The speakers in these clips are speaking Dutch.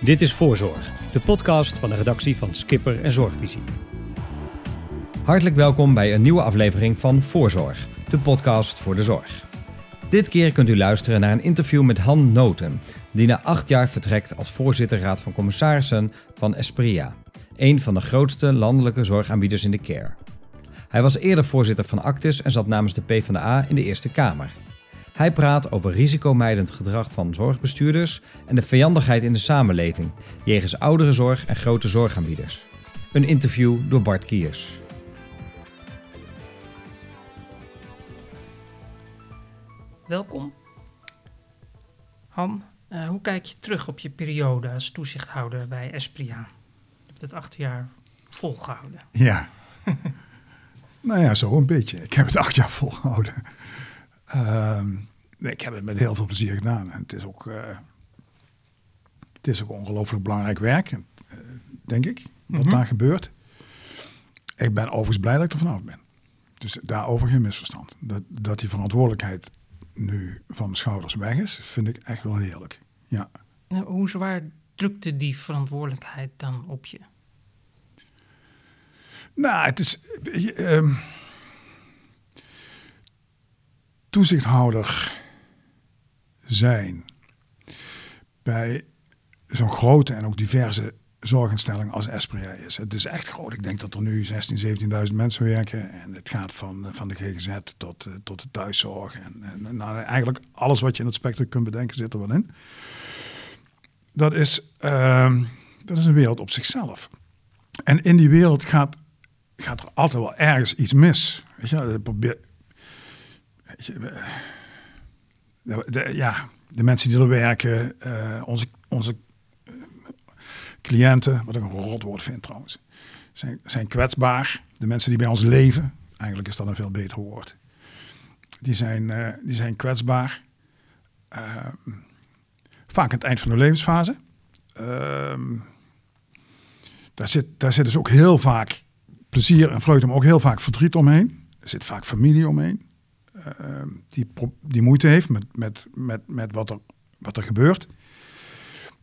Dit is Voorzorg, de podcast van de redactie van Skipper en Zorgvisie. Hartelijk welkom bij een nieuwe aflevering van Voorzorg, de podcast voor de zorg. Dit keer kunt u luisteren naar een interview met Han Noten, die na acht jaar vertrekt als voorzitter Raad van Commissarissen van Espria, een van de grootste landelijke zorgaanbieders in de care. Hij was eerder voorzitter van Actis en zat namens de PvdA in de Eerste Kamer. Hij praat over risicomijdend gedrag van zorgbestuurders en de vijandigheid in de samenleving jegens ouderenzorg en grote zorgaanbieders. Een interview door Bart Kiers. Welkom. Han, uh, hoe kijk je terug op je periode als toezichthouder bij Espria? Je hebt het acht jaar volgehouden. Ja. nou ja, zo een beetje. Ik heb het acht jaar volgehouden. Uh, ik heb het met heel veel plezier gedaan. Het is ook, uh, het is ook ongelooflijk belangrijk werk, uh, denk ik, wat mm -hmm. daar gebeurt. Ik ben overigens blij dat ik er vanaf ben. Dus daarover geen misverstand. Dat, dat die verantwoordelijkheid nu van mijn schouders weg is, vind ik echt wel heerlijk. Ja. Nou, hoe zwaar drukte die verantwoordelijkheid dan op je? Nou, het is. Uh, toezichthouder zijn bij zo'n grote en ook diverse zorginstelling als Espria is. Het is echt groot. Ik denk dat er nu 16.000, 17.000 mensen werken. En het gaat van, van de GGZ tot, tot de thuiszorg. En, en nou, eigenlijk alles wat je in het spectrum kunt bedenken zit er wel in. Dat is, uh, dat is een wereld op zichzelf. En in die wereld gaat, gaat er altijd wel ergens iets mis. Weet je, probeer, de, ja, de mensen die er werken, uh, onze, onze cliënten, wat ik een rotwoord vind trouwens, zijn, zijn kwetsbaar. De mensen die bij ons leven, eigenlijk is dat een veel beter woord, die zijn, uh, die zijn kwetsbaar. Vaak aan het eind van de levensfase. Uh, daar, zit, daar zit dus ook heel vaak plezier en vreugde, maar ook heel vaak verdriet omheen. Er zit vaak familie omheen. Die, die moeite heeft met, met, met, met wat, er, wat er gebeurt.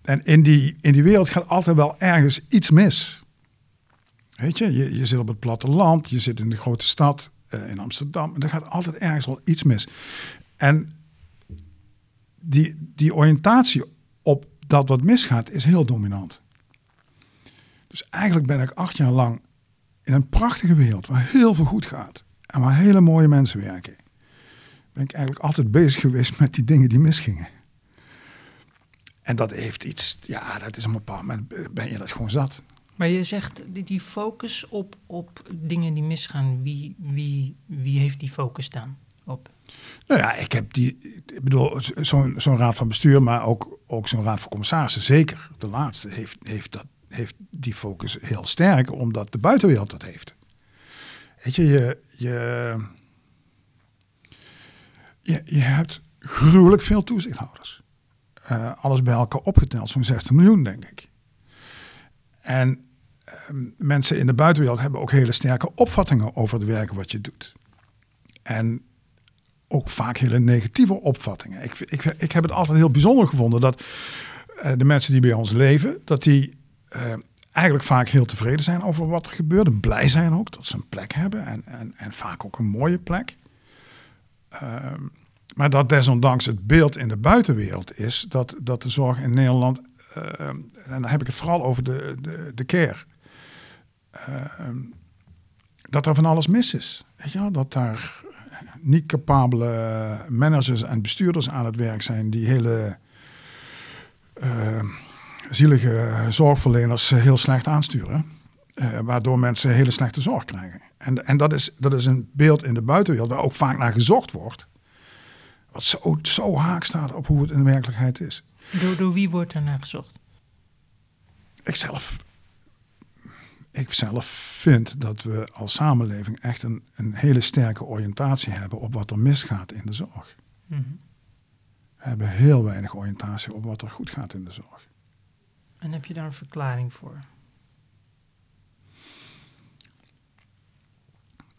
En in die, in die wereld gaat altijd wel ergens iets mis. Weet je, je, je zit op het platteland, je zit in de grote stad, uh, in Amsterdam. En er gaat altijd ergens wel iets mis. En die, die oriëntatie op dat wat misgaat is heel dominant. Dus eigenlijk ben ik acht jaar lang in een prachtige wereld waar heel veel goed gaat. En waar hele mooie mensen werken. Ben ik eigenlijk altijd bezig geweest met die dingen die misgingen. En dat heeft iets, ja, dat is op een bepaald moment ben je dat gewoon zat. Maar je zegt die, die focus op, op dingen die misgaan, wie, wie, wie heeft die focus dan op? Nou ja, ik heb die, ik bedoel, zo'n zo'n raad van bestuur, maar ook, ook zo'n raad van commissarissen, zeker de laatste, heeft, heeft, dat, heeft die focus heel sterk, omdat de buitenwereld dat heeft. Weet je, je, je, je, je hebt gruwelijk veel toezichthouders. Uh, alles bij elkaar opgeteld, zo'n 60 miljoen, denk ik. En uh, mensen in de buitenwereld hebben ook hele sterke opvattingen over het werk wat je doet. En ook vaak hele negatieve opvattingen. Ik, ik, ik heb het altijd heel bijzonder gevonden dat uh, de mensen die bij ons leven, dat die eigenlijk vaak heel tevreden zijn over wat er gebeurt. Blij zijn ook dat ze een plek hebben en, en, en vaak ook een mooie plek. Ehm, maar dat desondanks het beeld in de buitenwereld is dat, dat de zorg in Nederland, uh, en dan heb ik het vooral over de, de, de care, uh, dat er van alles mis is. Weet dat daar niet capabele managers en bestuurders aan het werk zijn die hele uh, zielige zorgverleners heel slecht aansturen. waardoor mensen hele slechte zorg krijgen. En, en dat, is, dat is een beeld in de buitenwereld waar ook vaak naar gezocht wordt. Wat zo, zo haak staat op hoe het in de werkelijkheid is. Door, door wie wordt er naar gezocht? Ikzelf. Ik zelf vind dat we als samenleving echt een, een hele sterke oriëntatie hebben op wat er misgaat in de zorg. Mm -hmm. We hebben heel weinig oriëntatie op wat er goed gaat in de zorg. En heb je daar een verklaring voor?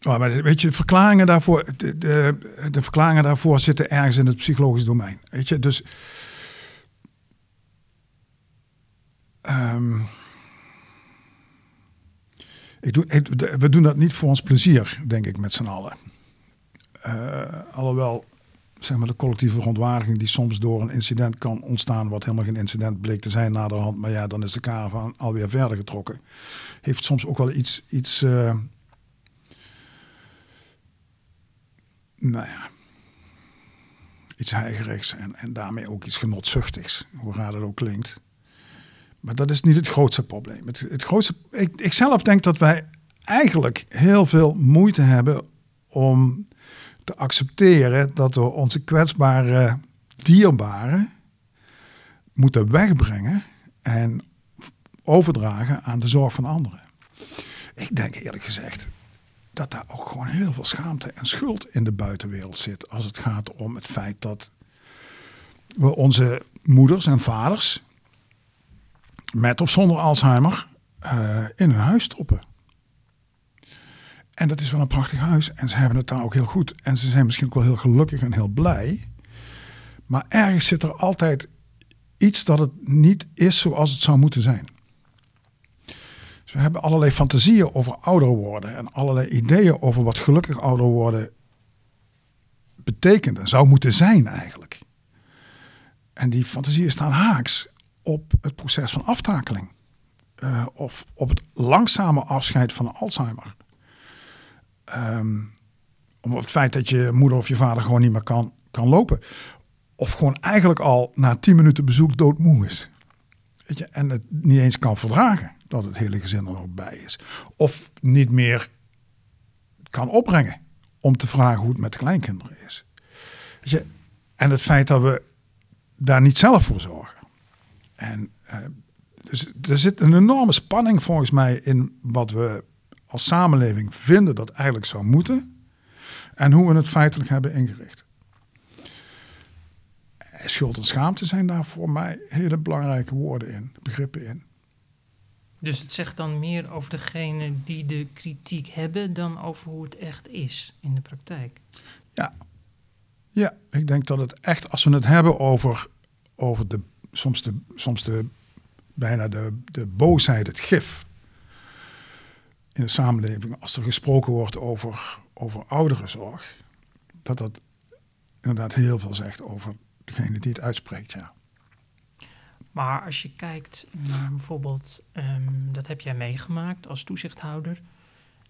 Oh, maar weet je, de verklaringen daarvoor, de, de, de, verklaringen daarvoor zitten ergens in het psychologisch domein. Weet je, dus Ehm, we doen dat niet voor ons plezier, denk ik, met z'n allen. Eh, alhoewel, zeg maar, de collectieve verontwaardiging die soms door een incident kan ontstaan, wat helemaal geen incident bleek te zijn naderhand, maar ja, dan is de caravan alweer verder getrokken, heeft soms ook wel iets, iets eh, nou ja, iets heigerigs en, en daarmee ook iets genotzuchtigs, hoe raar dat ook klinkt. Maar dat is niet het grootste probleem. Het, het grootste, ik, ik zelf denk dat wij eigenlijk heel veel moeite hebben om te accepteren dat we onze kwetsbare dierbaren moeten wegbrengen en overdragen aan de zorg van anderen. Ik denk eerlijk gezegd dat daar ook gewoon heel veel schaamte en schuld in de buitenwereld zit als het gaat om het feit dat we onze moeders en vaders met of zonder Alzheimer eh, in hun huis stoppen. En dat is wel een prachtig huis en ze hebben het daar ook heel goed en ze zijn misschien ook wel heel gelukkig en heel blij. Maar ergens zit er altijd iets dat het niet is zoals het zou moeten zijn. We hebben allerlei fantasieën over ouder worden en allerlei ideeën over wat gelukkig ouder worden betekent en zou moeten zijn eigenlijk. En die fantasieën staan haaks op het proces van aftakeling. Eh, of op het langzame afscheid van Alzheimer. Ehm, om het feit dat je moeder of je vader gewoon niet meer kan, kan lopen. Of gewoon eigenlijk al na tien minuten bezoek doodmoe is. Weet je, en het niet eens kan verdragen dat het hele gezin er nog bij is. Of niet meer kan opbrengen om te vragen hoe het met de kleinkinderen is. Je, en het feit dat we daar niet zelf voor zorgen. En eh, dus er zit een enorme spanning volgens mij in wat we als samenleving vinden dat eigenlijk zou moeten. En hoe we het feitelijk hebben ingericht. Schuld en schaamte zijn daar voor mij hele belangrijke woorden in, begrippen in. Dus het zegt dan meer over degene die de kritiek hebben dan over hoe het echt is in de praktijk. Ja. ja, ik denk dat het echt, als we het hebben over, over de, soms, de, soms de, bijna de, de boosheid, het gif in de samenleving, als er gesproken wordt over, over ouderenzorg, dat dat inderdaad heel veel zegt over degene die het uitspreekt, ja. Maar als je kijkt naar bijvoorbeeld, ehm, dat heb jij meegemaakt als toezichthouder,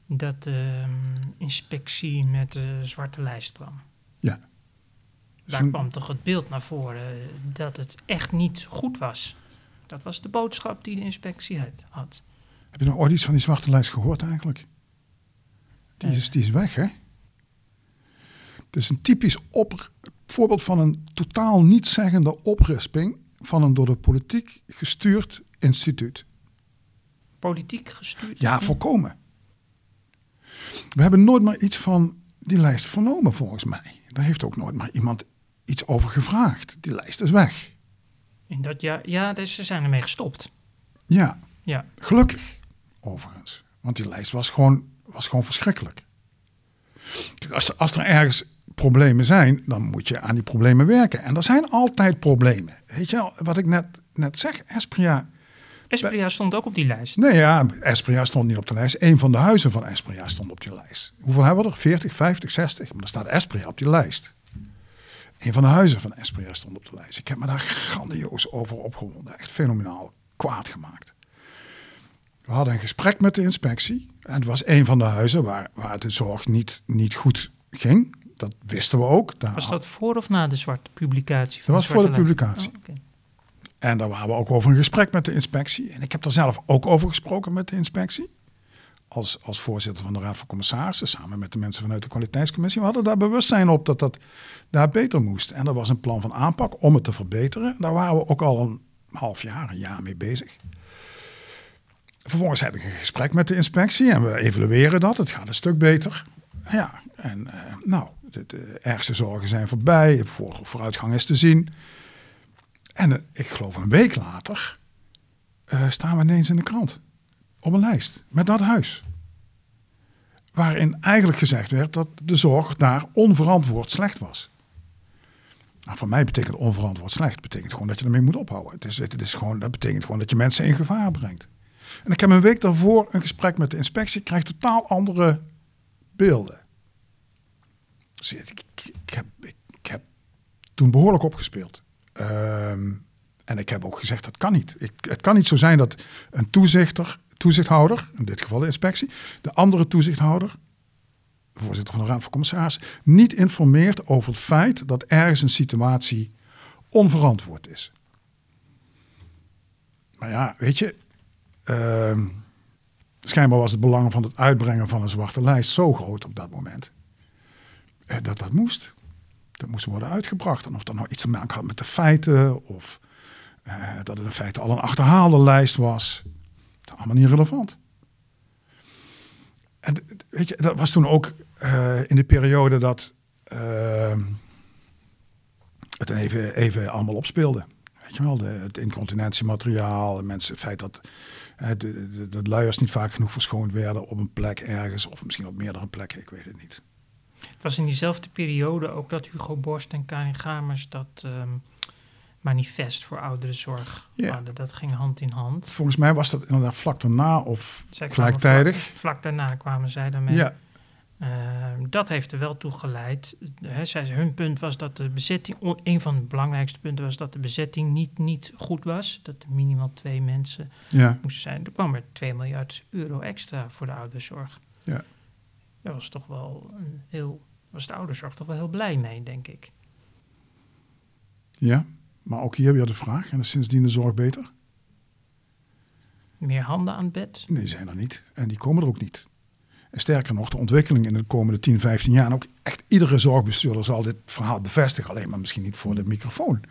dat de ehm, inspectie met de zwarte lijst kwam. Ja. Daar kwam toch het beeld naar voren dat het echt niet goed was. Dat was de boodschap die de inspectie had. had. Heb je nog ooit iets van die zwarte lijst gehoord eigenlijk? Die is, die is weg, hè? Het is een typisch op, voorbeeld van een totaal nietszeggende oprisping van een door de politiek gestuurd instituut. Politiek gestuurd. Ja, volkomen. We hebben nooit meer iets van die lijst vernomen, volgens mij. Daar heeft ook nooit maar iemand iets over gevraagd. Die lijst is weg. In dat jaar, ja, dus ze zijn ermee gestopt. Ja, Ja, Gelukkig, overigens. Want die lijst was gewoon, was gewoon verschrikkelijk. Kijk, als, als er ergens problemen zijn, dan moet je aan die problemen werken. En er zijn altijd problemen. Weet je wel, wat ik net, net zeg, Espria. Espria stond ook op die lijst. Nee ja, Espria stond niet op de lijst. Eén van de huizen van Espria stond op die lijst. Hoeveel hebben we er? 40, 50, 60? Maar er staat Espria op die lijst. Een van de huizen van Espria stond op de lijst. Ik heb me daar grandioos over opgewonden. Echt fenomenaal kwaad gemaakt. We hadden een gesprek met de inspectie. En het was een van de huizen waar, waar de zorg niet, niet goed ging. Dat wisten we ook. Daar Was dat voor of na de zwarte publicatie? Dat Van was voor de Lijst? publicatie. Oh. En daar waren we ook over een gesprek met de inspectie. En ik heb daar zelf ook over gesproken met de inspectie. Als, als voorzitter van de Raad van Commissarissen, samen met de mensen vanuit de kwaliteitscommissie. We hadden daar bewustzijn op dat dat daar beter moest. En er was een plan van aanpak om het te verbeteren. Daar waren we ook al een half jaar, een jaar mee bezig. Vervolgens heb ik een gesprek met de inspectie en we evalueren dat. Het gaat een stuk beter. Ja, en eh, nou, de, ergste zorgen zijn voorbij. Voor, vooruitgang is te zien. En eh, ik geloof een week later eh, staan we ineens in de krant. Op een lijst met dat huis. Waarin eigenlijk gezegd werd dat de zorg daar onverantwoord slecht was. Nou, voor mij betekent onverantwoord slecht. betekent gewoon dat je ermee moet ophouden. Het is, het is gewoon, dat betekent gewoon dat je mensen in gevaar brengt. En ik heb een week daarvoor een gesprek met de inspectie. Ik krijg totaal andere beelden. Ik, heb, ik, heb toen behoorlijk opgespeeld. Ehm, en ik heb ook gezegd, dat kan niet. Het kan niet zo zijn dat een toezichter, toezichthouder, in dit geval de inspectie, de andere toezichthouder, de voorzitter van de Raad van Commissarissen, niet informeert over het feit dat ergens een situatie onverantwoord is. Maar ja, weet je, uh, schijnbaar was het belang van het uitbrengen van een zwarte lijst zo groot op dat moment, dat dat moest. Dat moest worden uitgebracht. En of dat nou iets te maken had met de feiten, of uh, dat het in feite al een achterhaalde lijst was, dat allemaal niet relevant. En weet je, dat was toen ook in de periode dat uh, het even, even allemaal opspeelde. Weet je wel, de, het incontinentiemateriaal, mensen, het feit dat de, de, de, luiers niet vaak genoeg verschoond werden op een plek ergens, of misschien op meerdere plekken, ik weet het niet. Het was in diezelfde periode ook dat Hugo Borst en Karin Gamers dat um, manifest voor ouderenzorg ja. hadden. Dat ging hand in hand. Volgens mij was dat inderdaad vlak daarna of zij gelijktijdig. Vlak, vlak, daarna kwamen zij daarmee. Ja. Uh, dat heeft er wel toe geleid. He, zij, hun punt was dat de bezetting, een van de belangrijkste punten was dat de bezetting niet, niet goed was. Dat er minimaal twee mensen ja. moesten zijn. Er kwam er 2 miljard euro extra voor de ouderenzorg. Ja. Daar was toch wel een heel, was de ouderenzorg toch wel heel blij mee, denk ik. Ja, maar ook hier weer de vraag, en is sindsdien de zorg beter? Meer handen aan het bed? Nee, zijn er niet. En die komen er ook niet. En sterker nog, de ontwikkeling in de komende 10, 15 jaar, en ook echt iedere zorgbestuurder zal dit verhaal bevestigen, alleen maar misschien niet voor de microfoon.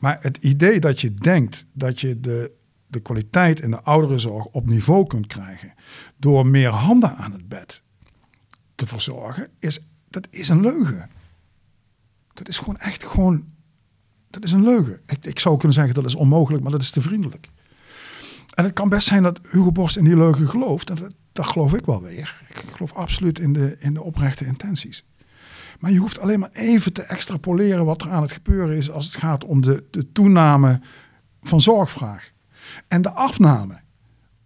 Maar het idee dat je denkt dat je de, de kwaliteit in de ouderenzorg op niveau kunt krijgen door meer handen aan het bed te verzorgen, is, dat is een leugen. Dat is gewoon echt gewoon, dat is een leugen. Ik, ik zou kunnen zeggen dat is onmogelijk, maar dat is te vriendelijk. En het kan best zijn dat Hugo Borst in die leugen gelooft. Dat, dat geloof ik wel weer. Ik geloof absoluut in de, in de oprechte intenties. Maar je hoeft alleen maar even te extrapoleren wat er aan het gebeuren is als het gaat om de, de toename van zorgvraag. En de afname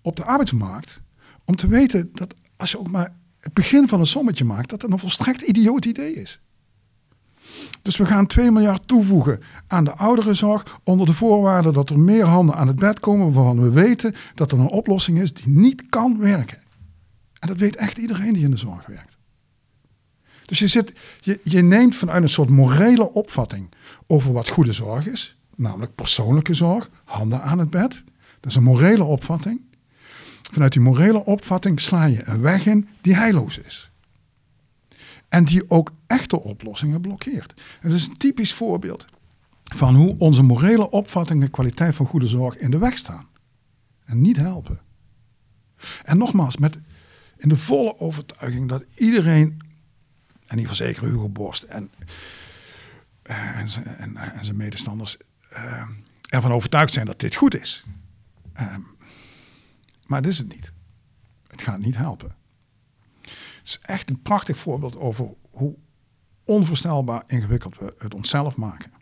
op de arbeidsmarkt. Om te weten dat als je ook maar het begin van een sommetje maakt, dat het een volstrekt idioot idee is. Dus we gaan 2 miljard toevoegen aan de ouderenzorg onder de voorwaarde dat er meer handen aan het bed komen waarvan we weten dat er een oplossing is die niet kan werken. En dat weet echt iedereen die in de zorg werkt. Dus je, zit, je, je neemt vanuit een soort morele opvatting over wat goede zorg is, namelijk persoonlijke zorg, handen aan het bed. Dat is een morele opvatting. Vanuit die morele opvatting sla je een weg in die heilloos is. En die ook echte oplossingen blokkeert. En dat is een typisch voorbeeld van hoe onze morele opvattingen kwaliteit van goede zorg in de weg staan. En niet helpen. En nogmaals, met in de volle overtuiging dat iedereen, en die verzekeren Hugo Borst en, eh, en, en, zijn medestanders, uh, ervan overtuigd zijn dat dit goed is. Uh, maar dat is het niet. Het gaat niet helpen. Het is echt een prachtig voorbeeld over hoe onvoorstelbaar ingewikkeld we het onszelf maken.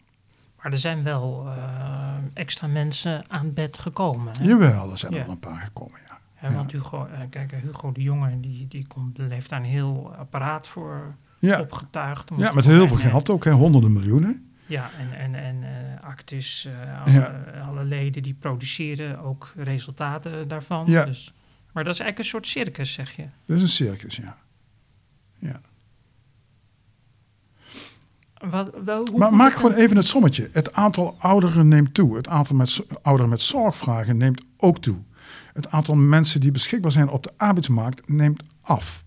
Maar er zijn wel uh, extra mensen aan bed gekomen. Hè? Jawel, er zijn ja. er een paar gekomen, ja. ja want Hugo, uh, kijk, Hugo de Jonge, die, die komt, heeft daar een heel apparaat voor ja. opgetuigd. Ja, met heel veel geld ook, hè, honderden miljoenen. Ja, en, en, en uh, Actus, alle, ja. alle, leden die produceren ook resultaten daarvan. Ja. Dus, maar dat is eigenlijk een soort circus, zeg je? Dat is een circus, ja. Ja. Wat, wel, hoe maar maak gewoon even het sommetje. Het aantal ouderen neemt toe. Het aantal met, ouderen met zorgvragen neemt ook toe. Het aantal mensen die beschikbaar zijn op de arbeidsmarkt neemt af.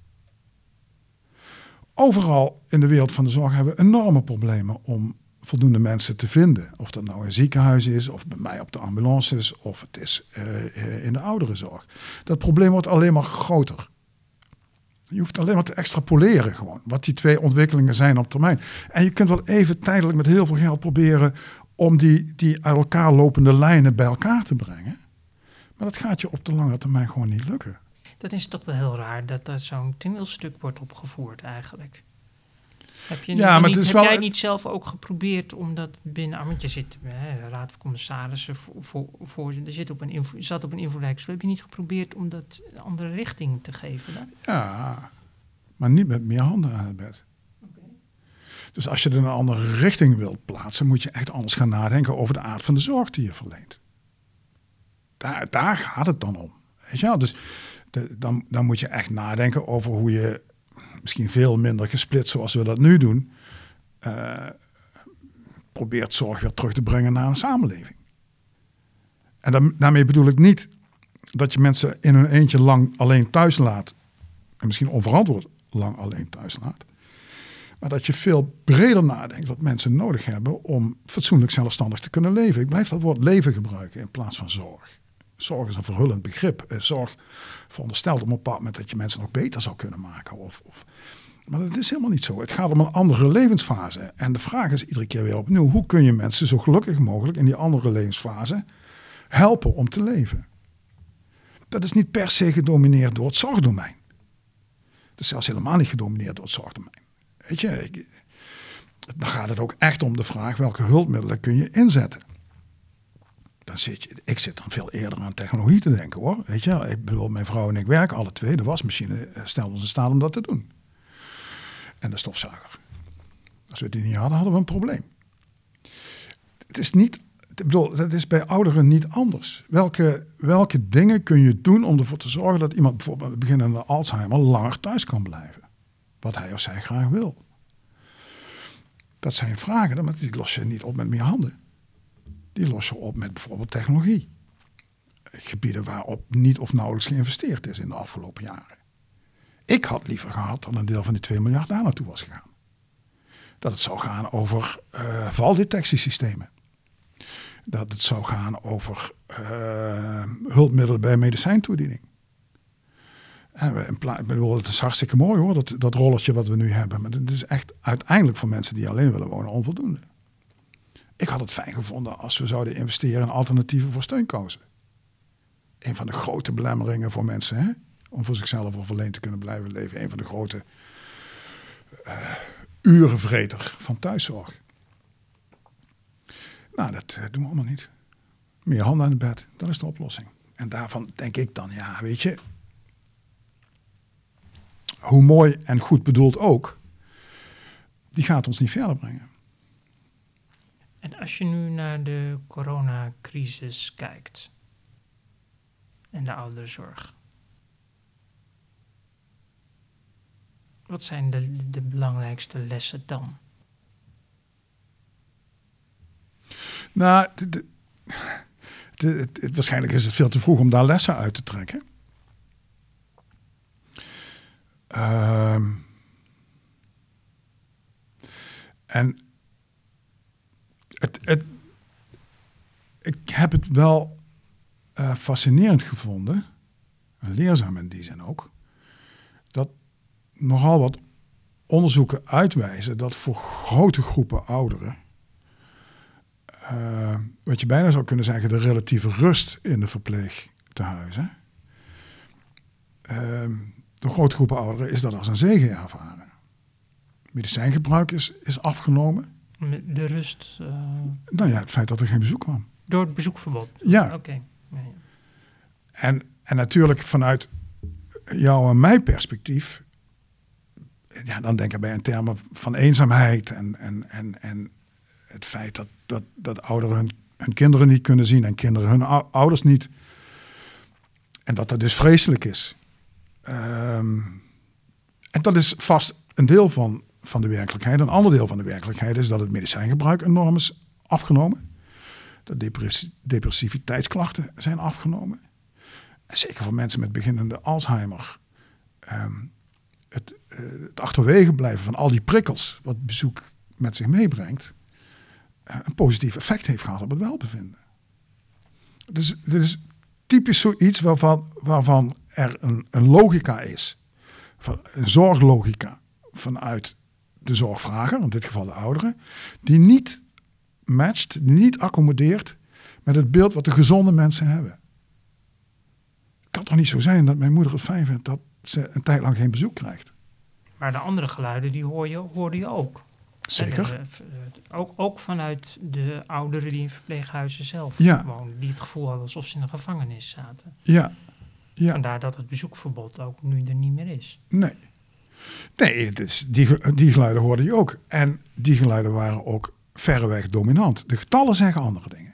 Overal in de wereld van de zorg hebben we enorme problemen om voldoende mensen te vinden. Of dat nou in ziekenhuis is, of bij mij op de ambulances, of het is uh, in de ouderenzorg. Dat probleem wordt alleen maar groter. Je hoeft alleen maar te extrapoleren gewoon, wat die twee ontwikkelingen zijn op termijn. En je kunt wel even tijdelijk met heel veel geld proberen om die, die uit elkaar lopende lijnen bij elkaar te brengen. Maar dat gaat je op de lange termijn gewoon niet lukken. Dat is toch wel heel raar dat er zo'n toneelstuk wordt opgevoerd eigenlijk. Heb, je ja, maar niet, heb jij niet zelf ook geprobeerd om dat binnen... Want je zit, hè, raad van commissarissen, voor, voor, voor, zit op een zat op een invloedrijke Heb je niet geprobeerd om dat een andere richting te geven dan? Ja, maar niet met meer handen aan het bed. Dus als je er een andere richting wilt plaatsen, moet je echt anders gaan nadenken over de aard van de zorg die je verleent. Daar, daar gaat het dan om. Weet je wel? Dus dan, dan moet je echt nadenken over hoe je misschien veel minder gesplitst zoals we dat nu doen, uh, probeert zorg weer terug te brengen naar een samenleving. En daarmee bedoel ik niet dat je mensen in hun eentje lang alleen thuis laat, en misschien onverantwoord lang alleen thuis laat. Maar dat je veel breder nadenkt wat mensen nodig hebben om fatsoenlijk zelfstandig te kunnen leven. Ik blijf dat woord leven gebruiken in plaats van zorg. Zorg is een verhullend begrip. Eh, zorg veronderstelt op een bepaald moment dat je mensen nog beter zou kunnen maken. Of, of, maar dat is helemaal niet zo. Het gaat om een andere levensfase. En de vraag is iedere keer weer opnieuw: hoe kun je mensen zo gelukkig mogelijk in die andere levensfase helpen om te leven? Dat is niet per se gedomineerd door het zorgdomein. Het is zelfs helemaal niet gedomineerd door het zorgdomein. Weet je, dan gaat het ook echt om de vraag welke hulpmiddelen kun je inzetten. Dan zit je, ik zit dan veel eerder aan technologie te denken hoor. Weet je, ik bedoel, mijn vrouw en ik werken alle twee. De wasmachine eh, stelde ons in staat om dat te doen. En de stofzuiger. Als we die niet hadden, hadden we een probleem. Het is niet, ik bedoel, dat is bij ouderen niet anders. Welke, welke dingen kun je doen om ervoor te zorgen dat iemand bijvoorbeeld beginnende Alzheimer langer thuis kan blijven? Wat hij of zij graag wil. Dat zijn vragen, maar die los je niet op met meer handen. Die los je op met bijvoorbeeld technologie. Gebieden waarop niet of nauwelijks geïnvesteerd is in de afgelopen jaren. Ik had liever gehad dat een deel van die 2 miljard daar naartoe was gegaan. Dat het zou gaan over uh, valdetectiesystemen. Dat het zou gaan over uh, hulpmiddelen bij medicijntoediening. En ik bedoel, het is hartstikke mooi hoor, dat, dat rolletje wat we nu hebben. Maar het is echt uiteindelijk voor mensen die alleen willen wonen onvoldoende. Ik had het fijn gevonden als we zouden investeren in alternatieven voor steunkozen. Een van de grote belemmeringen voor mensen, hè? om voor zichzelf of alleen te kunnen blijven leven. Een van de grote uh, urenvreter van thuiszorg. Nou, dat uh, doen we allemaal niet. Meer handen aan het bed, dat is de oplossing. En daarvan denk ik dan, ja, weet je, hoe mooi en goed bedoeld ook, die gaat ons niet verder brengen. En als je nu naar de coronacrisis kijkt en de ouderenzorg, wat zijn de, de belangrijkste lessen dan? Nou, waarschijnlijk is het veel te vroeg om daar lessen uit te trekken. Ehm, en het, het, ik heb het wel uh, fascinerend gevonden, leerzaam in die zin ook, dat nogal wat onderzoeken uitwijzen dat voor grote groepen ouderen, uh, wat je bijna zou kunnen zeggen, de relatieve rust in de verpleegtehuizen, uh, de grote groepen ouderen is dat als een zegen ervaren. Medicijngebruik is, is afgenomen. De rust? Uh... Nou ja, het feit dat er geen bezoek kwam. Door het bezoekverbod? Ja. Oké. Ja, ja. En, en natuurlijk vanuit jouw en mijn perspectief, ja, dan denk ik bij in termen van eenzaamheid en, en, en, en het feit dat, dat, dat ouderen hun, hun kinderen niet kunnen zien en kinderen hun ouders niet. En dat dat dus vreselijk is. Ehm, en dat is vast een deel van, van de werkelijkheid. Een ander deel van de werkelijkheid is dat het medicijngebruik enorm is afgenomen. Dat depressiviteitsklachten zijn afgenomen. En zeker voor mensen met beginnende Alzheimer. Ehm, het, uh, het, achterwege blijven van al die prikkels, wat bezoek met zich meebrengt, uh, een positief effect heeft gehad op het welbevinden. Dus dit is typisch zoiets waarvan, waarvan er een, een logica is, een zorglogica vanuit de zorgvrager, in dit geval de ouderen, die niet matcht, niet accommodeert met het beeld wat de gezonde mensen hebben. Het kan toch niet zo zijn dat mijn moeder het fijn vindt dat ze een tijd lang geen bezoek krijgt. Maar de andere geluiden, die hoor je, hoorde je ook. Zeker. En, uh, ook, ook vanuit de ouderen die in verpleeghuizen zelf Ja. woonden. Die het gevoel hadden alsof ze in een gevangenis zaten. Ja. ja. Vandaar dat het bezoekverbod ook nu er niet meer is. Nee. Nee, die, die geluiden hoorde je ook. En die geluiden waren ook verreweg dominant. De getallen zeggen andere dingen.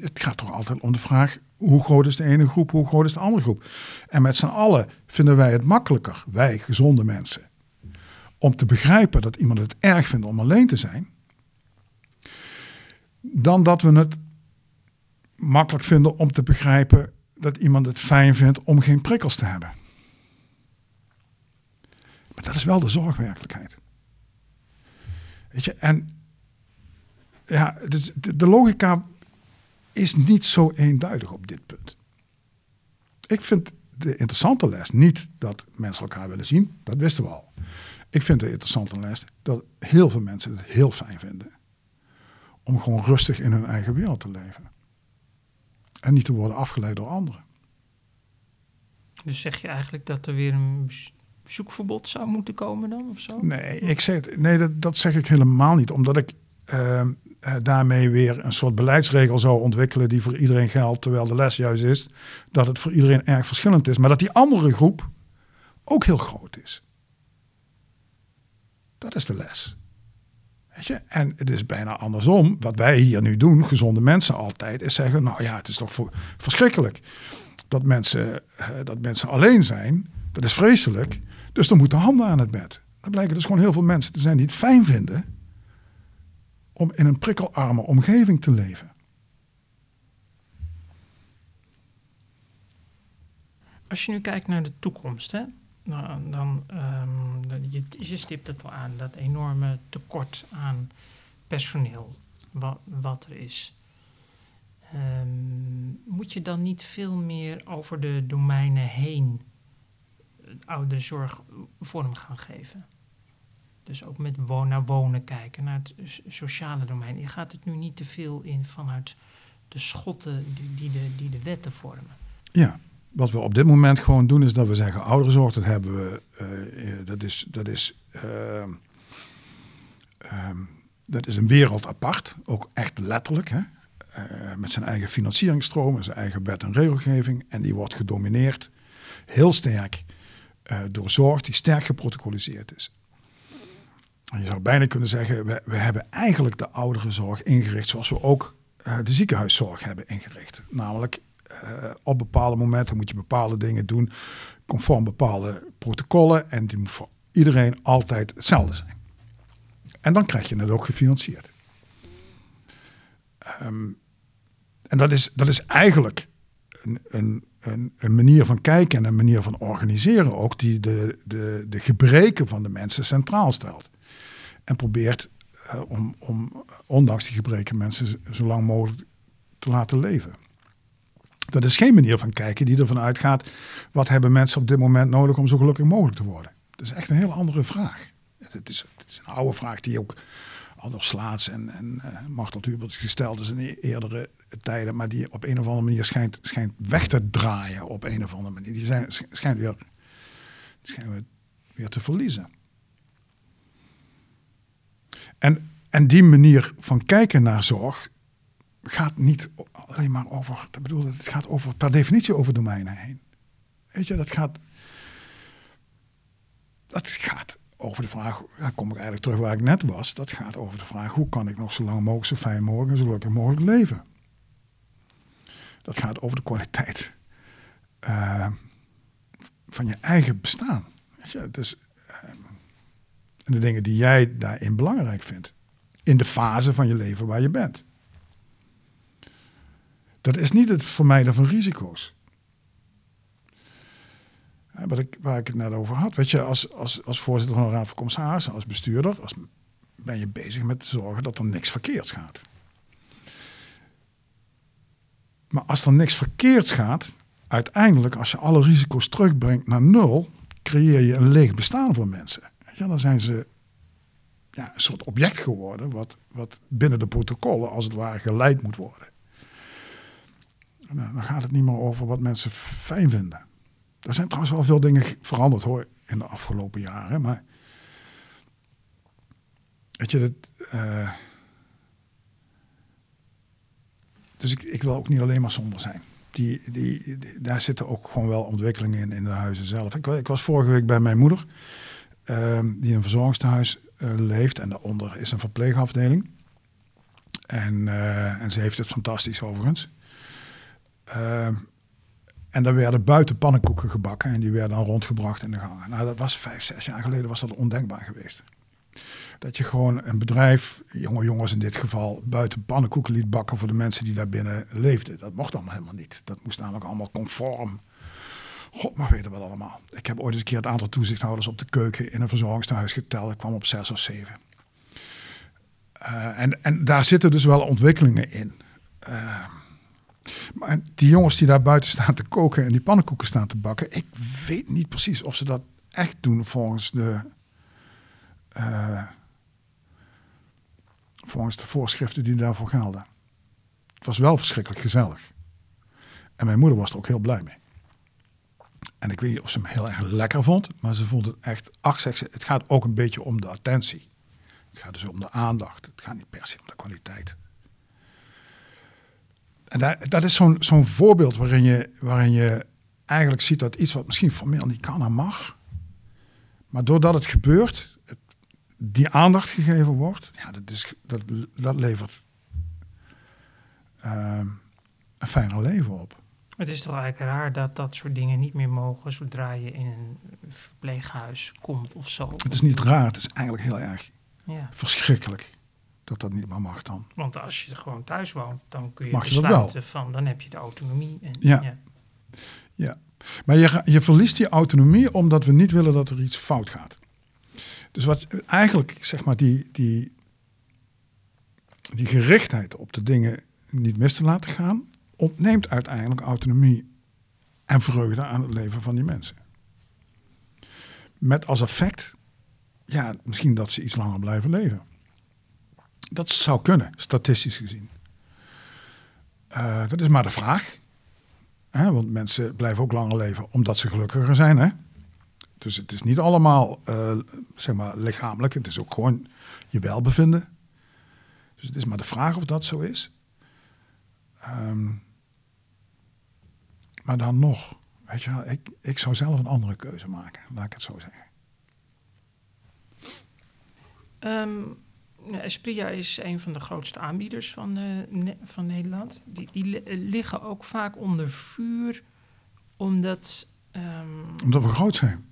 Het gaat toch altijd om de vraag: hoe groot is de ene groep, hoe groot is de andere groep? En met z'n allen vinden wij het makkelijker, wij gezonde mensen, om te begrijpen dat iemand het erg vindt om alleen te zijn, dan dat we het makkelijk vinden om te begrijpen dat iemand het fijn vindt om geen prikkels te hebben. Dat is wel de zorgwerkelijkheid. Weet je, en ja, dus de, de logica is niet zo eenduidig op dit punt. Ik vind de interessante les niet dat mensen elkaar willen zien, dat wisten we al. Ik vind de interessante les dat heel veel mensen het heel fijn vinden om gewoon rustig in hun eigen wereld te leven. En niet te worden afgeleid door anderen. Dus zeg je eigenlijk dat er weer een bezoekverbod zou moeten komen dan of zo? Nee, ik zeg, nee dat, dat zeg ik helemaal niet. Omdat ik ehm, eh, daarmee weer een soort beleidsregel zou ontwikkelen die voor iedereen geldt. Terwijl de les juist is dat het voor iedereen erg verschillend is. Maar dat die andere groep ook heel groot is. Dat is de les. Weet je? En het is bijna andersom. Wat wij hier nu doen, gezonde mensen altijd, is zeggen: Nou ja, het is toch verschrikkelijk dat mensen, eh, dat mensen alleen zijn. Dat is vreselijk. Dus er moeten handen aan het bed. Dan blijken dus gewoon heel veel mensen te zijn die het fijn vinden om in een prikkelarme omgeving te leven. Als je nu kijkt naar de toekomst, hè, nou, dan ehm, dan- je, stipt het al aan, dat enorme tekort aan personeel wat, wat er is. Ehm, moet je dan niet veel meer over de domeinen heen ouderenzorg vorm gaan geven? Dus ook met wo- naar wonen kijken, naar het sociale domein. Je gaat het nu niet te veel in vanuit de schotten die, de, die de wetten vormen. Ja, wat we op dit moment gewoon doen is dat we zeggen ouderenzorg, dat hebben we, eh, eh, dat is, dat is, ehm, ehm, dat is een wereld apart, ook echt letterlijk, hè? Eh, met zijn eigen financieringstroom, zijn eigen wet en regelgeving. En die wordt gedomineerd heel sterk eh, door zorg die sterk geprotocoliseerd is. En je zou bijna kunnen zeggen, we, we hebben eigenlijk de ouderenzorg ingericht zoals we ook eh, de ziekenhuiszorg hebben ingericht. Namelijk eh, op bepaalde momenten moet je bepaalde dingen doen conform bepaalde protocollen en die moet voor iedereen altijd hetzelfde zijn. En dan krijg je het ook gefinancierd. Ehm, en dat is, dat is eigenlijk een, een, een, een manier van kijken en een manier van organiseren ook die de, de, de gebreken van de mensen centraal stelt. En probeert eh, om, om ondanks die gebreken mensen zo lang mogelijk te laten leven. Dat is geen manier van kijken die ervan uitgaat, wat hebben mensen op dit moment nodig om zo gelukkig mogelijk te worden? Dat is echt een hele andere vraag. Het is, het is een oude vraag die ook al door Slaats en, en uh, Martel Hubert gesteld is in e- eerdere tijden, maar die op een of andere manier schijnt, schijnt weg te draaien op een of andere manier. Die zijn, sch- schijnt weer, schijnt weer, te verliezen. En, en die manier van kijken naar zorg gaat niet alleen maar over, dat bedoel, het gaat over, per definitie over domeinen heen. Weet je, dat gaat, dat gaat over de vraag, dan kom ik eigenlijk terug waar ik net was, dat gaat over de vraag, hoe kan ik nog zo lang mogelijk, zo fijn mogelijk en zo gelukkig mogelijk leven? Dat gaat over de kwaliteit uh, van je eigen bestaan. Dus, uh, en de dingen die jij daarin belangrijk vindt. In de fase van je leven waar je bent. Dat is niet het vermijden van risico's. Wat ik, waar ik het net over had. Weet je, als, als, als voorzitter van de Raad van Commissarissen, als bestuurder, als, ben je bezig met te zorgen dat er niks verkeerds gaat. Maar als er niks verkeerds gaat, uiteindelijk, als je alle risico's terugbrengt naar nul, creëer je een leeg bestaan voor mensen. Ja, dan zijn ze ja, een soort object geworden, wat, wat binnen de protocollen als het ware geleid moet worden. En dan gaat het niet meer over wat mensen fijn vinden. Er zijn trouwens wel veel dingen veranderd hoor. in de afgelopen jaren. Maar weet je, dat, uh, dus ik, ik wil ook niet alleen maar somber zijn. Die, die, daar zitten ook gewoon wel ontwikkelingen in, in de huizen zelf. Ik, ik was vorige week bij mijn moeder, uh, die in een verzorgingstehuis uh, leeft. En daaronder is een verpleegafdeling. En, uh, en ze heeft het fantastisch overigens. En daar werden buiten pannenkoeken gebakken en die werden dan rondgebracht in de gangen. Nou, dat was vijf, zes jaar geleden was dat ondenkbaar geweest. Dat je gewoon een bedrijf, jonge jongens in dit geval, buiten pannenkoeken liet bakken voor de mensen die daar binnen leefden. Dat mocht dan helemaal niet. Dat moest namelijk allemaal conform. God mag weten wat allemaal. Ik heb ooit eens een keer het aantal toezichthouders op de keuken in een verzorgingstehuis geteld. Ik kwam op zes of zeven. Uh, en, en daar zitten dus wel ontwikkelingen in. Uh, maar die jongens die daar buiten staan te koken en die pannenkoeken staan te bakken, ik weet niet precies of ze dat echt doen volgens de, uh, volgens de voorschriften die daarvoor gelden. Het was wel verschrikkelijk gezellig. En mijn moeder was er ook heel blij mee. En ik weet niet of ze hem heel erg lekker vond, maar ze vond het echt, ach het gaat ook een beetje om de attentie. Het gaat dus om de aandacht. Het gaat niet per se om de kwaliteit. En dat, dat is zo'n zo'n voorbeeld waarin je, waarin je eigenlijk ziet dat iets wat misschien formeel niet kan en mag, maar doordat het gebeurt, het, die aandacht gegeven wordt, ja, dat, is, dat, dat levert uh, een fijner leven op. Het is toch eigenlijk raar dat dat soort dingen niet meer mogen zodra je in een verpleeghuis komt of zo. Het is niet raar, het is eigenlijk heel erg ja. verschrikkelijk dat dat niet meer mag dan. Want als je gewoon thuis woont, dan kun je, mag je besluiten van, dan heb je de autonomie. En, ja. ja. ja. Maar je, je verliest die autonomie omdat we niet willen dat er iets fout gaat. Dus wat eigenlijk, zeg maar, die, die, die gerichtheid op de dingen niet mis te laten gaan, ontneemt uiteindelijk autonomie en vreugde aan het leven van die mensen. Met als effect, ja, misschien dat ze iets langer blijven leven. Dat zou kunnen, statistisch gezien. Uh, dat is maar de vraag. Hè? Want mensen blijven ook langer leven omdat ze gelukkiger zijn. Hè? Dus het is niet allemaal uh, zeg maar lichamelijk, het is ook gewoon je welbevinden. Dus het is maar de vraag of dat zo is. Um, maar dan nog, weet je wel, ik, ik zou zelf een andere keuze maken, laat ik het zo zeggen. Um, Espria is een van de grootste aanbieders van, uh, van Nederland. Die, die liggen ook vaak onder vuur, omdat... Um, omdat we groot zijn.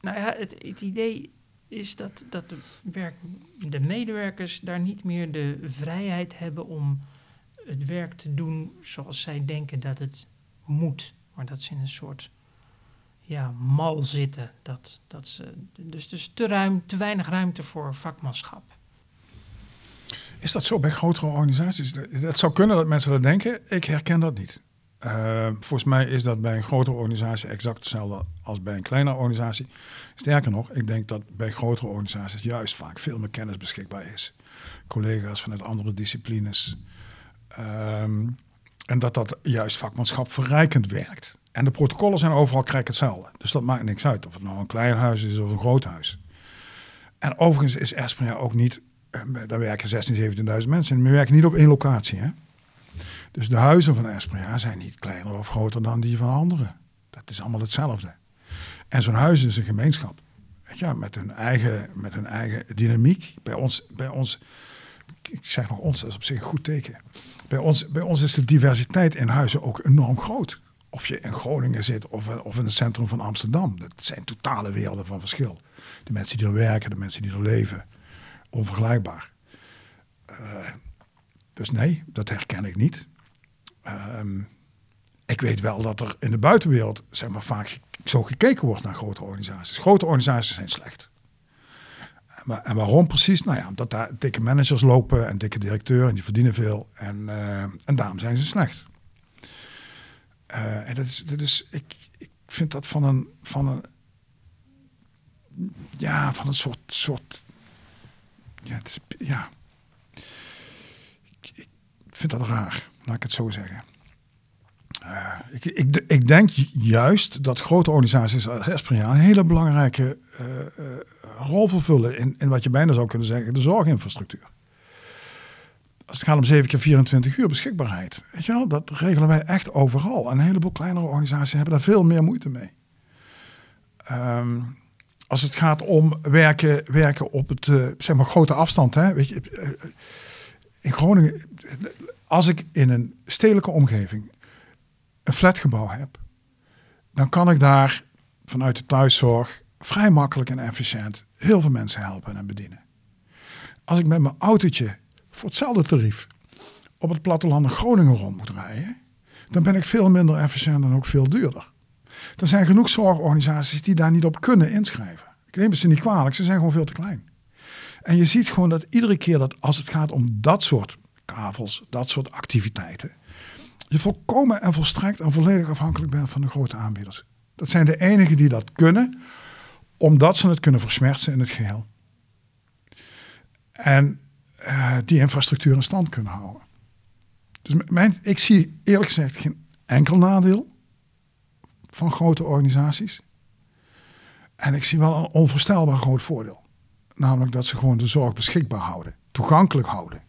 Nou ja, het, het idee is dat, dat de, werk, de medewerkers daar niet meer de vrijheid hebben om het werk te doen zoals zij denken dat het moet. Maar dat ze in een soort ja, mal zitten. Dat, dat ze, dus, dus te, ruim, te weinig ruimte voor vakmanschap. Is dat zo bij grotere organisaties? Het zou kunnen dat mensen dat denken. Ik herken dat niet. Uh, volgens mij is dat bij een grotere organisatie exact hetzelfde als bij een kleinere organisatie. Sterker nog, ik denk dat bij grotere organisaties juist vaak veel meer kennis beschikbaar is. Collega's vanuit andere disciplines. Um, en dat dat juist vakmanschap verrijkend werkt. En de protocollen zijn overal krijg hetzelfde. Dus dat maakt niks uit of het nou een klein huis is of een groot huis. En overigens is Espria ook niet, eh, daar werken 16.000, 17.000 mensen en we werken niet op één locatie. Hè? Dus de huizen van Espria zijn niet kleiner of groter dan die van anderen. Dat is allemaal hetzelfde. En zo'n huis is een gemeenschap. Weet je, met hun eigen, met hun eigen dynamiek. Bij ons, bij ons, ik zeg nog ons, dat is op zich een goed teken. Bij ons, bij ons is de diversiteit in huizen ook enorm groot. Of je in Groningen zit of, of in het centrum van Amsterdam. Dat zijn totale werelden van verschil. De mensen die er werken, de mensen die er leven. Onvergelijkbaar. Uh, dus nee, dat herken ik niet. Uh, ik weet wel dat er in de buitenwereld zeg maar, vaak zo gekeken wordt naar grote organisaties. Grote organisaties zijn slecht. En waarom precies? Nou ja, omdat daar dikke managers lopen en dikke directeuren en die verdienen veel. En, uh, en daarom zijn ze slecht. Uh, en dat is, dat is ik, ik vind dat van een, van een, ja, van een soort, soort, ja, het is, ja. Ik, vind dat raar, laat ik het zo zeggen. Uh, ik, ik, ik, denk juist dat grote organisaties als Espria een hele belangrijke uh, rol vervullen in, in wat je bijna zou kunnen zeggen, de zorginfrastructuur. Als het gaat om 7 keer 24 uur beschikbaarheid, weet je wel, dat regelen wij echt overal. En een heleboel kleinere organisaties hebben daar veel meer moeite mee. Um, als het gaat om werken, werken op het, zeg maar, grote afstand, hè, weet je, in Groningen, als ik in een stedelijke omgeving een flatgebouw heb, dan kan ik daar vanuit de thuiszorg vrij makkelijk en efficiënt heel veel mensen helpen en bedienen. Als ik met mijn autootje voor hetzelfde tarief op het platteland in Groningen rond moet rijden, dan ben ik veel minder efficiënt en ook veel duurder. Er zijn genoeg zorgorganisaties die daar niet op kunnen inschrijven. Ik neem ze niet kwalijk, ze zijn gewoon veel te klein. En je ziet gewoon dat iedere keer dat als het gaat om dat soort kavels, dat soort activiteiten, je volkomen en volstrekt en volledig afhankelijk bent van de grote aanbieders. Dat zijn de enigen die dat kunnen, omdat ze het kunnen versmerten in het geheel. En uh, die infrastructuur in stand kunnen houden. Dus mijn, ik zie eerlijk gezegd geen enkel nadeel van grote organisaties. En ik zie wel een onvoorstelbaar groot voordeel. Namelijk dat ze gewoon de zorg beschikbaar houden, toegankelijk houden.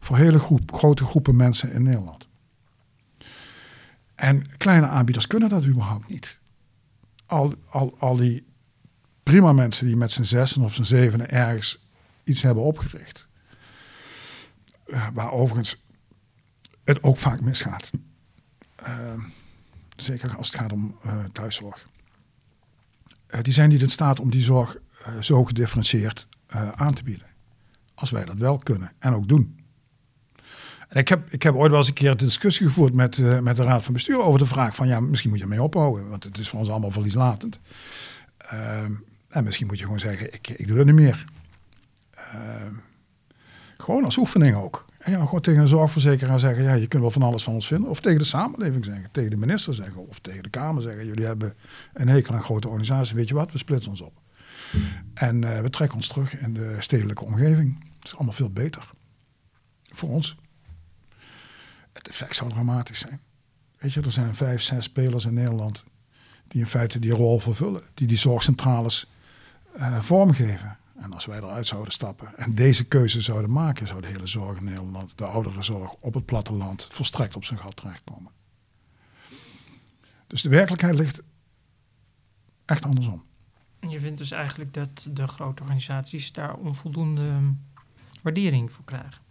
Voor hele grote groepen mensen in Nederland. En kleine aanbieders kunnen dat überhaupt niet. Al, al, die prima mensen die met z'n zessen of z'n zevenen ergens iets hebben opgericht. Uh, waar overigens het ook vaak misgaat. Uh, zeker als het gaat om uh, thuiszorg. die zijn niet in staat om die zorg zo gedifferentieerd aan te bieden. Als wij dat wel kunnen en ook doen. En ik heb, ik heb ooit wel eens een keer een discussie gevoerd met, met de Raad van Bestuur over de vraag van ja, misschien moet je ermee ophouden, want het is voor ons allemaal verlieslatend. Uh, en misschien moet je gewoon zeggen, ik, ik doe dat niet meer. Gewoon als oefening ook. En ja, gewoon tegen een zorgverzekeraar zeggen, ja, je kunt wel van alles van ons vinden. Of tegen de samenleving zeggen, tegen de minister zeggen, of tegen de Kamer zeggen, jullie hebben een hekel aan grote organisaties, weet je wat, we splitsen ons op. En uh, we trekken ons terug in de stedelijke omgeving. Dat is allemaal veel beter. Voor ons. Het effect zou dramatisch zijn. Weet je, er zijn vijf, zes spelers in Nederland die in feite die rol vervullen, die die zorgcentrales uh, vormgeven. En als wij eruit zouden stappen en deze keuze zouden maken, zou de hele zorg in Nederland, de ouderenzorg op het platteland, volstrekt op zijn gat terechtkomen. Dus de werkelijkheid ligt echt andersom. Je vindt dus eigenlijk dat de grote organisaties daar onvoldoende ehm, waardering voor krijgen?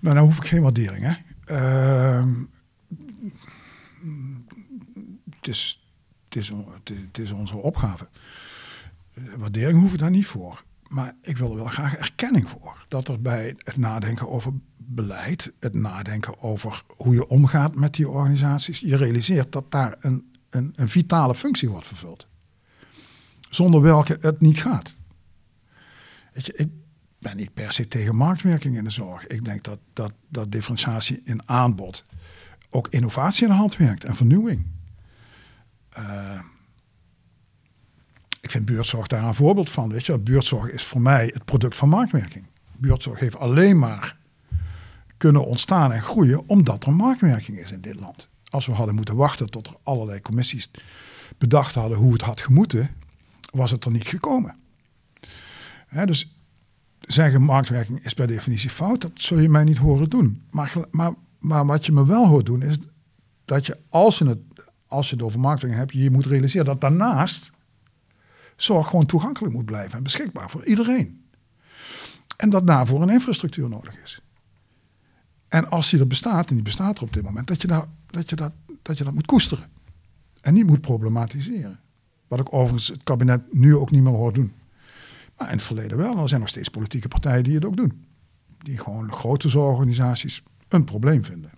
Nou, dan hoef ik geen waardering. Hè? Uh, het, is, het, is, het is onze opgave. Waardering hoef ik daar niet voor. Maar ik wil er wel graag erkenning voor. Dat er bij het nadenken over beleid, het nadenken over hoe je omgaat met die organisaties, je realiseert dat daar een, een, een vitale functie wordt vervuld. Zonder welke het niet gaat. Weet je, ik, ben niet per se tegen marktwerking in de zorg. Ik denk dat, dat, dat differentiatie in aanbod ook innovatie in de hand werkt en vernieuwing. Uh, ik vind buurtzorg daar een voorbeeld van. Weet je, buurtzorg is voor mij het product van marktwerking. Buurtzorg heeft alleen maar kunnen ontstaan en groeien omdat er marktwerking is in dit land. Als we hadden moeten wachten tot er allerlei commissies bedacht hadden hoe het had gemoeten, was het er niet gekomen. dus zeggen marktwerking is per definitie fout, dat zul je mij niet horen doen. Maar, maar, maar wat je me wel hoort doen is dat je als je het, als je het over marktwerking hebt, je moet realiseren dat daarnaast zorg gewoon toegankelijk moet blijven en beschikbaar voor iedereen. En dat daarvoor een infrastructuur nodig is. En als die er bestaat, en die bestaat er op dit moment, dat je, daar, dat, je dat, dat je dat moet koesteren. En niet moet problematiseren. Wat ik overigens het kabinet nu ook niet meer hoor doen. Maar in het verleden wel. er zijn nog steeds politieke partijen die het ook doen. Die gewoon grote zorgorganisaties een probleem vinden.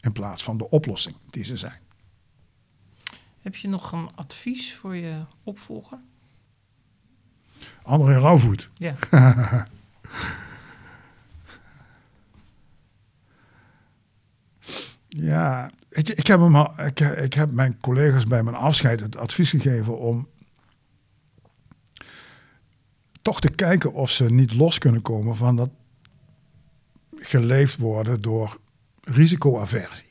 In plaats van de oplossing die ze zijn. Heb je nog een advies voor je opvolger? André Rauwvoet. Ja. ja, ik, ik, heb hem ik, ik heb mijn collega's bij mijn afscheid het advies gegeven om toch te kijken of ze niet los kunnen komen van dat geleefd worden door risicoaversie.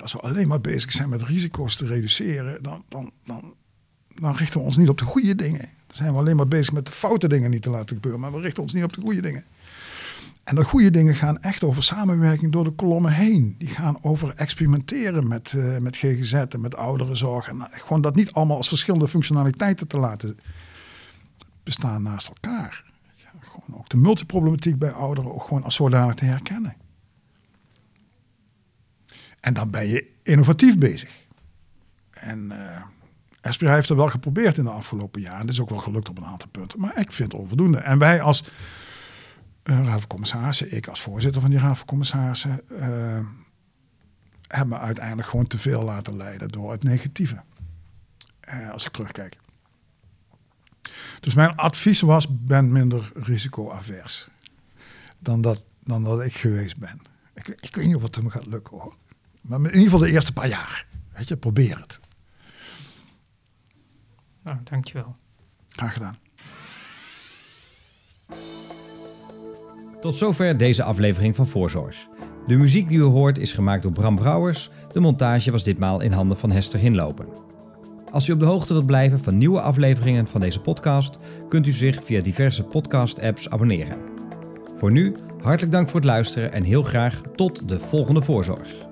Als we alleen maar bezig zijn met risico's te reduceren, dan, dan, dan, dan richten we ons niet op de goede dingen. Dan zijn we alleen maar bezig met de foute dingen niet te laten gebeuren, maar we richten ons niet op de goede dingen. En de goede dingen gaan echt over samenwerking door de kolommen heen. Die gaan over experimenteren met, uh, met GGZ en met ouderenzorg. En gewoon dat niet allemaal als verschillende functionaliteiten te laten bestaan naast elkaar. Gewoon ook de multiproblematiek bij ouderen ook gewoon als zodanig te herkennen. En dan ben je innovatief bezig. En uh, Esprit heeft er wel geprobeerd in de afgelopen jaren. Dat is ook wel gelukt op een aantal punten. Maar ik vind het onvoldoende. En wij als uh, raad van commissarissen, ik als voorzitter van die raad van commissarissen, uh, hebben uiteindelijk gewoon te veel laten leiden door het negatieve. Uh, als ik terugkijk. Dus mijn advies was, ben minder risicoavers dan dat, dan dat ik geweest ben. Ik, ik weet niet of het me gaat lukken hoor. Maar in ieder geval de eerste paar jaar. Weet je, probeer het. Nou, dankjewel. Graag gedaan. Tot zover deze aflevering van Voorzorg. De muziek die u hoort is gemaakt door Bram Brouwers. De montage was ditmaal in handen van Hester Hinlopen. Als u op de hoogte wilt blijven van nieuwe afleveringen van deze podcast, kunt u zich via diverse podcast-apps abonneren. Voor nu, hartelijk dank voor het luisteren en heel graag tot de volgende Voorzorg.